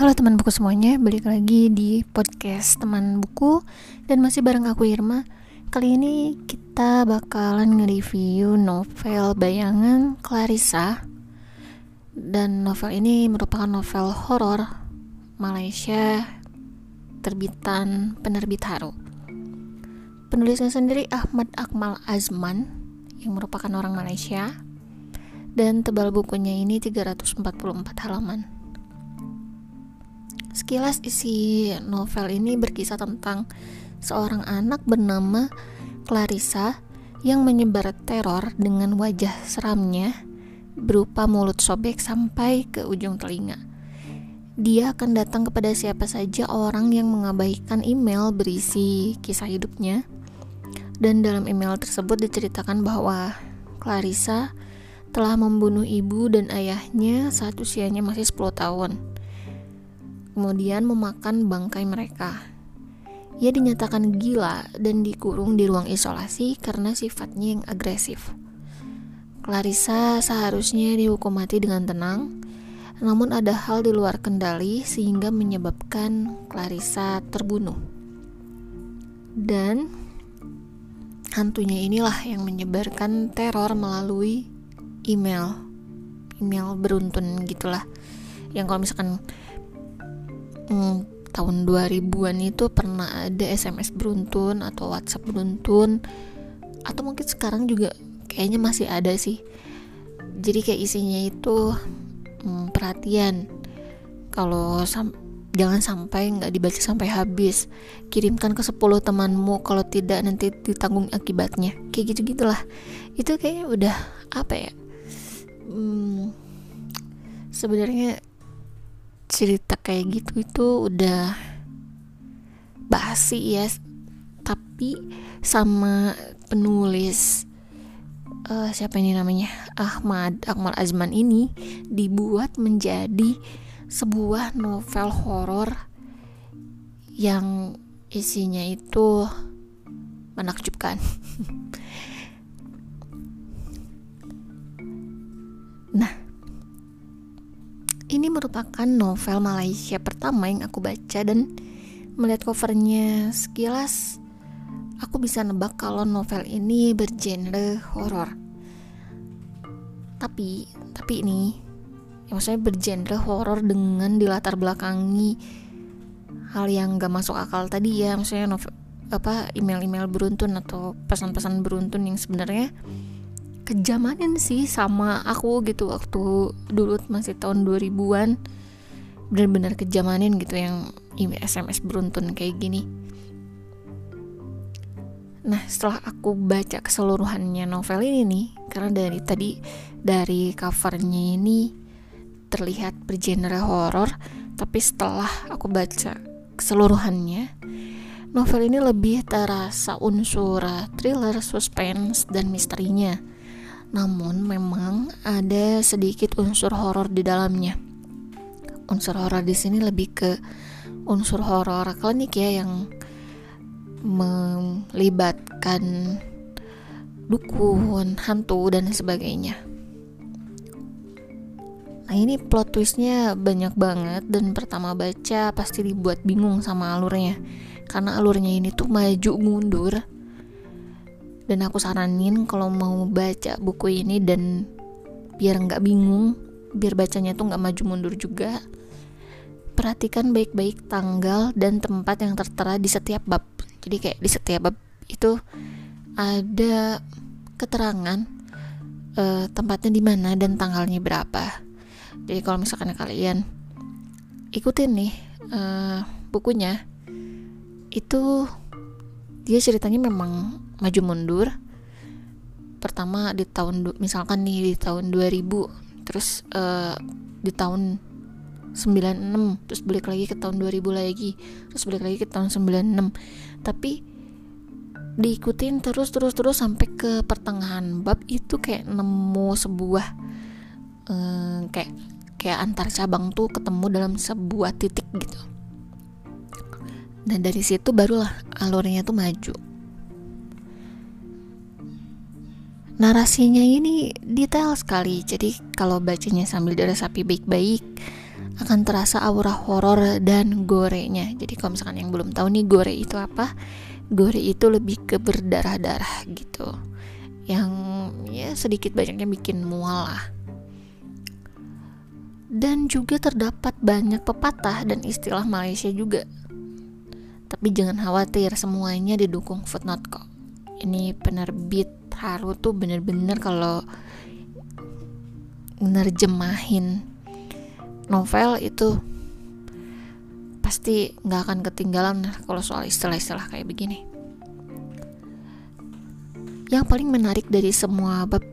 Halo teman buku semuanya, balik lagi di podcast teman buku dan masih bareng aku Irma. Kali ini kita bakalan nge-review novel bayangan Clarissa. Dan novel ini merupakan novel horor Malaysia terbitan penerbit Haru. Penulisnya sendiri Ahmad Akmal Azman yang merupakan orang Malaysia dan tebal bukunya ini 344 halaman. Sekilas isi novel ini berkisah tentang seorang anak bernama Clarissa yang menyebar teror dengan wajah seramnya berupa mulut sobek sampai ke ujung telinga. Dia akan datang kepada siapa saja orang yang mengabaikan email berisi kisah hidupnya. Dan dalam email tersebut diceritakan bahwa Clarissa telah membunuh ibu dan ayahnya saat usianya masih 10 tahun kemudian memakan bangkai mereka. Ia dinyatakan gila dan dikurung di ruang isolasi karena sifatnya yang agresif. Clarissa seharusnya dihukum mati dengan tenang, namun ada hal di luar kendali sehingga menyebabkan Clarissa terbunuh. Dan hantunya inilah yang menyebarkan teror melalui email. Email beruntun gitulah. Yang kalau misalkan hmm, tahun 2000-an itu pernah ada SMS beruntun atau WhatsApp beruntun. Atau mungkin sekarang juga kayaknya masih ada sih. Jadi kayak isinya itu hmm, perhatian. Kalau sam jangan sampai nggak dibaca sampai habis. Kirimkan ke 10 temanmu kalau tidak nanti ditanggung akibatnya. Kayak gitu gitulah itu kayaknya udah apa ya? Hmm, sebenarnya cerita kayak gitu itu udah basi ya. Tapi sama penulis uh, siapa ini namanya? Ahmad Akmal Azman ini dibuat menjadi sebuah novel horor yang isinya itu menakjubkan. Nah ini merupakan novel Malaysia pertama yang aku baca dan melihat covernya sekilas aku bisa nebak kalau novel ini bergenre horor. Tapi, tapi ini ya maksudnya bergenre horor dengan dilatar belakangi hal yang gak masuk akal tadi ya, maksudnya novel apa email-email beruntun atau pesan-pesan beruntun yang sebenarnya kejamanin sih sama aku gitu waktu dulu masih tahun 2000-an benar-benar kejamanin gitu yang SMS beruntun kayak gini. Nah setelah aku baca keseluruhannya novel ini nih Karena dari tadi dari covernya ini terlihat bergenre horor Tapi setelah aku baca keseluruhannya Novel ini lebih terasa unsur thriller, suspense, dan misterinya namun memang ada sedikit unsur horor di dalamnya. Unsur horor di sini lebih ke unsur horor klinik ya yang melibatkan dukun, hantu dan sebagainya. Nah ini plot twistnya banyak banget dan pertama baca pasti dibuat bingung sama alurnya karena alurnya ini tuh maju mundur dan aku saranin kalau mau baca buku ini dan biar nggak bingung biar bacanya tuh nggak maju mundur juga perhatikan baik-baik tanggal dan tempat yang tertera di setiap bab. Jadi kayak di setiap bab itu ada keterangan uh, tempatnya di mana dan tanggalnya berapa. Jadi kalau misalkan kalian ikutin nih uh, bukunya itu dia ceritanya memang maju mundur pertama di tahun misalkan nih di tahun 2000 terus uh, di tahun 96 terus balik lagi ke tahun 2000 lagi terus balik lagi ke tahun 96 tapi diikutin terus terus terus sampai ke pertengahan bab itu kayak nemu sebuah uh, kayak kayak antar cabang tuh ketemu dalam sebuah titik gitu. Dan dari situ barulah alurnya tuh maju narasinya ini detail sekali jadi kalau bacanya sambil sapi baik-baik akan terasa aura horor dan gorenya. Jadi kalau misalkan yang belum tahu nih gore itu apa? Gore itu lebih ke berdarah-darah gitu. Yang ya sedikit banyaknya bikin mual lah. Dan juga terdapat banyak pepatah dan istilah Malaysia juga. Tapi jangan khawatir, semuanya didukung footnote kok. Ini penerbit Haru tuh bener-bener kalau nerjemahin novel itu pasti nggak akan ketinggalan kalau soal istilah-istilah kayak begini. Yang paling menarik dari semua bab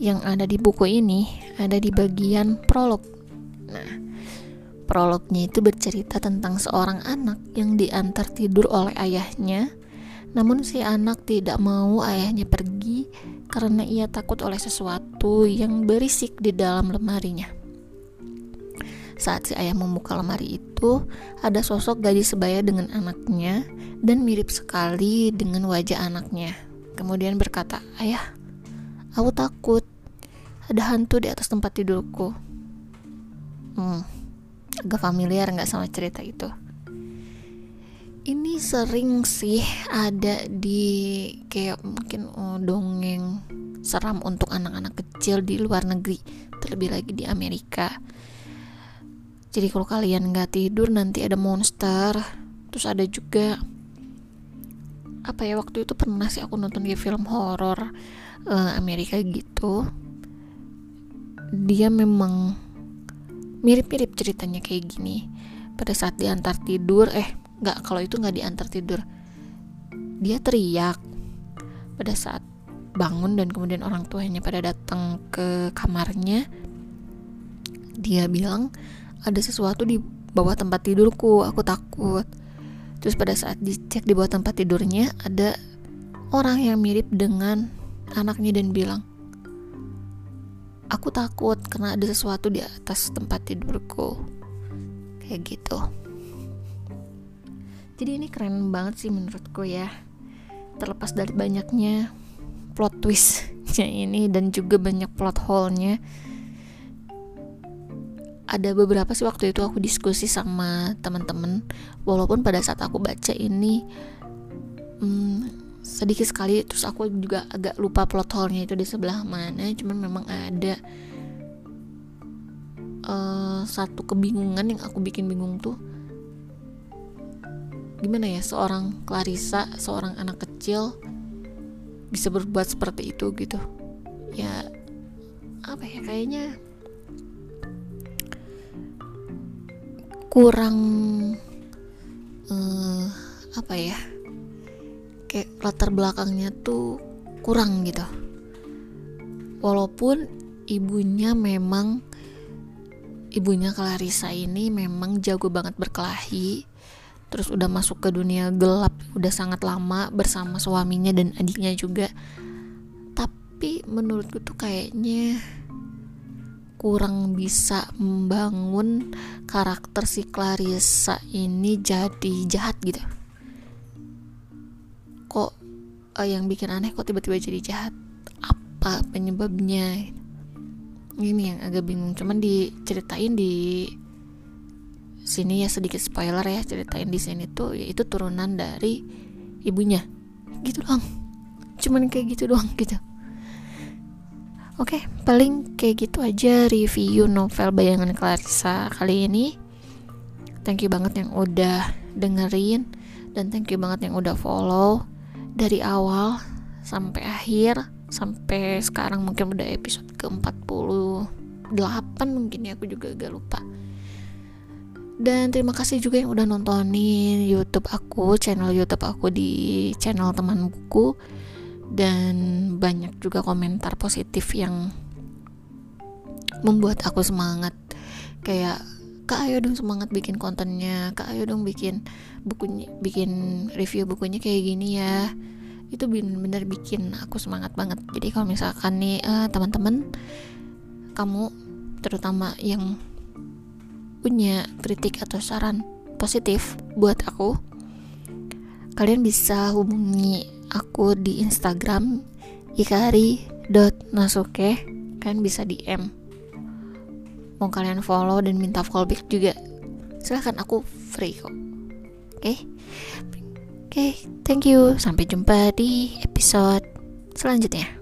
yang ada di buku ini ada di bagian prolog. Nah, prolognya itu bercerita tentang seorang anak yang diantar tidur oleh ayahnya. Namun si anak tidak mau ayahnya pergi karena ia takut oleh sesuatu yang berisik di dalam lemarinya. Saat si ayah membuka lemari itu, ada sosok gadis sebaya dengan anaknya dan mirip sekali dengan wajah anaknya. Kemudian berkata, "Ayah, aku takut. Ada hantu di atas tempat tidurku." Hmm, agak familiar nggak sama cerita itu? Ini sering sih ada di kayak mungkin oh, dongeng seram untuk anak-anak kecil di luar negeri, terlebih lagi di Amerika. Jadi kalau kalian nggak tidur nanti ada monster. Terus ada juga apa ya waktu itu pernah sih aku nonton di film horor uh, Amerika gitu. Dia memang mirip-mirip ceritanya kayak gini. Pada saat diantar tidur eh nggak kalau itu nggak diantar tidur. Dia teriak. Pada saat bangun dan kemudian orang tuanya pada datang ke kamarnya dia bilang ada sesuatu di bawah tempat tidurku aku takut. Terus pada saat dicek di bawah tempat tidurnya ada orang yang mirip dengan anaknya dan bilang aku takut karena ada sesuatu di atas tempat tidurku. Kayak gitu jadi ini keren banget sih menurutku ya. Terlepas dari banyaknya plot twistnya ini dan juga banyak plot hole-nya ada beberapa sih waktu itu aku diskusi sama teman-teman. Walaupun pada saat aku baca ini hmm, sedikit sekali terus aku juga agak lupa plot hole-nya itu di sebelah mana. Cuman memang ada uh, satu kebingungan yang aku bikin bingung tuh gimana ya seorang Clarissa seorang anak kecil bisa berbuat seperti itu gitu. Ya apa ya kayaknya kurang uh, apa ya kayak latar belakangnya tuh kurang gitu. Walaupun ibunya memang ibunya Clarissa ini memang jago banget berkelahi terus udah masuk ke dunia gelap udah sangat lama bersama suaminya dan adiknya juga. Tapi menurutku tuh kayaknya kurang bisa membangun karakter si Clarissa ini jadi jahat gitu. Kok uh, yang bikin aneh kok tiba-tiba jadi jahat? Apa penyebabnya? Ini yang agak bingung cuman diceritain di sini ya sedikit spoiler ya ceritain di sini tuh yaitu turunan dari ibunya gitu doang cuman kayak gitu doang gitu Oke, okay, paling kayak gitu aja review novel Bayangan Clarissa kali ini. Thank you banget yang udah dengerin dan thank you banget yang udah follow dari awal sampai akhir sampai sekarang mungkin udah episode ke-48 mungkin ya aku juga agak lupa. Dan terima kasih juga yang udah nontonin YouTube aku, channel YouTube aku di channel teman buku. Dan banyak juga komentar positif yang membuat aku semangat. Kayak kak ayo dong semangat bikin kontennya. Kak ayo dong bikin bukunya bikin review bukunya kayak gini ya. Itu bener-bener bikin aku semangat banget. Jadi kalau misalkan nih uh, teman-teman kamu terutama yang punya kritik atau saran positif buat aku kalian bisa hubungi aku di Instagram ikari.nasuke kan bisa DM mau kalian follow dan minta fallback juga silahkan. Aku free kok. Oke? Okay? oke okay, thank you. Sampai jumpa di episode selanjutnya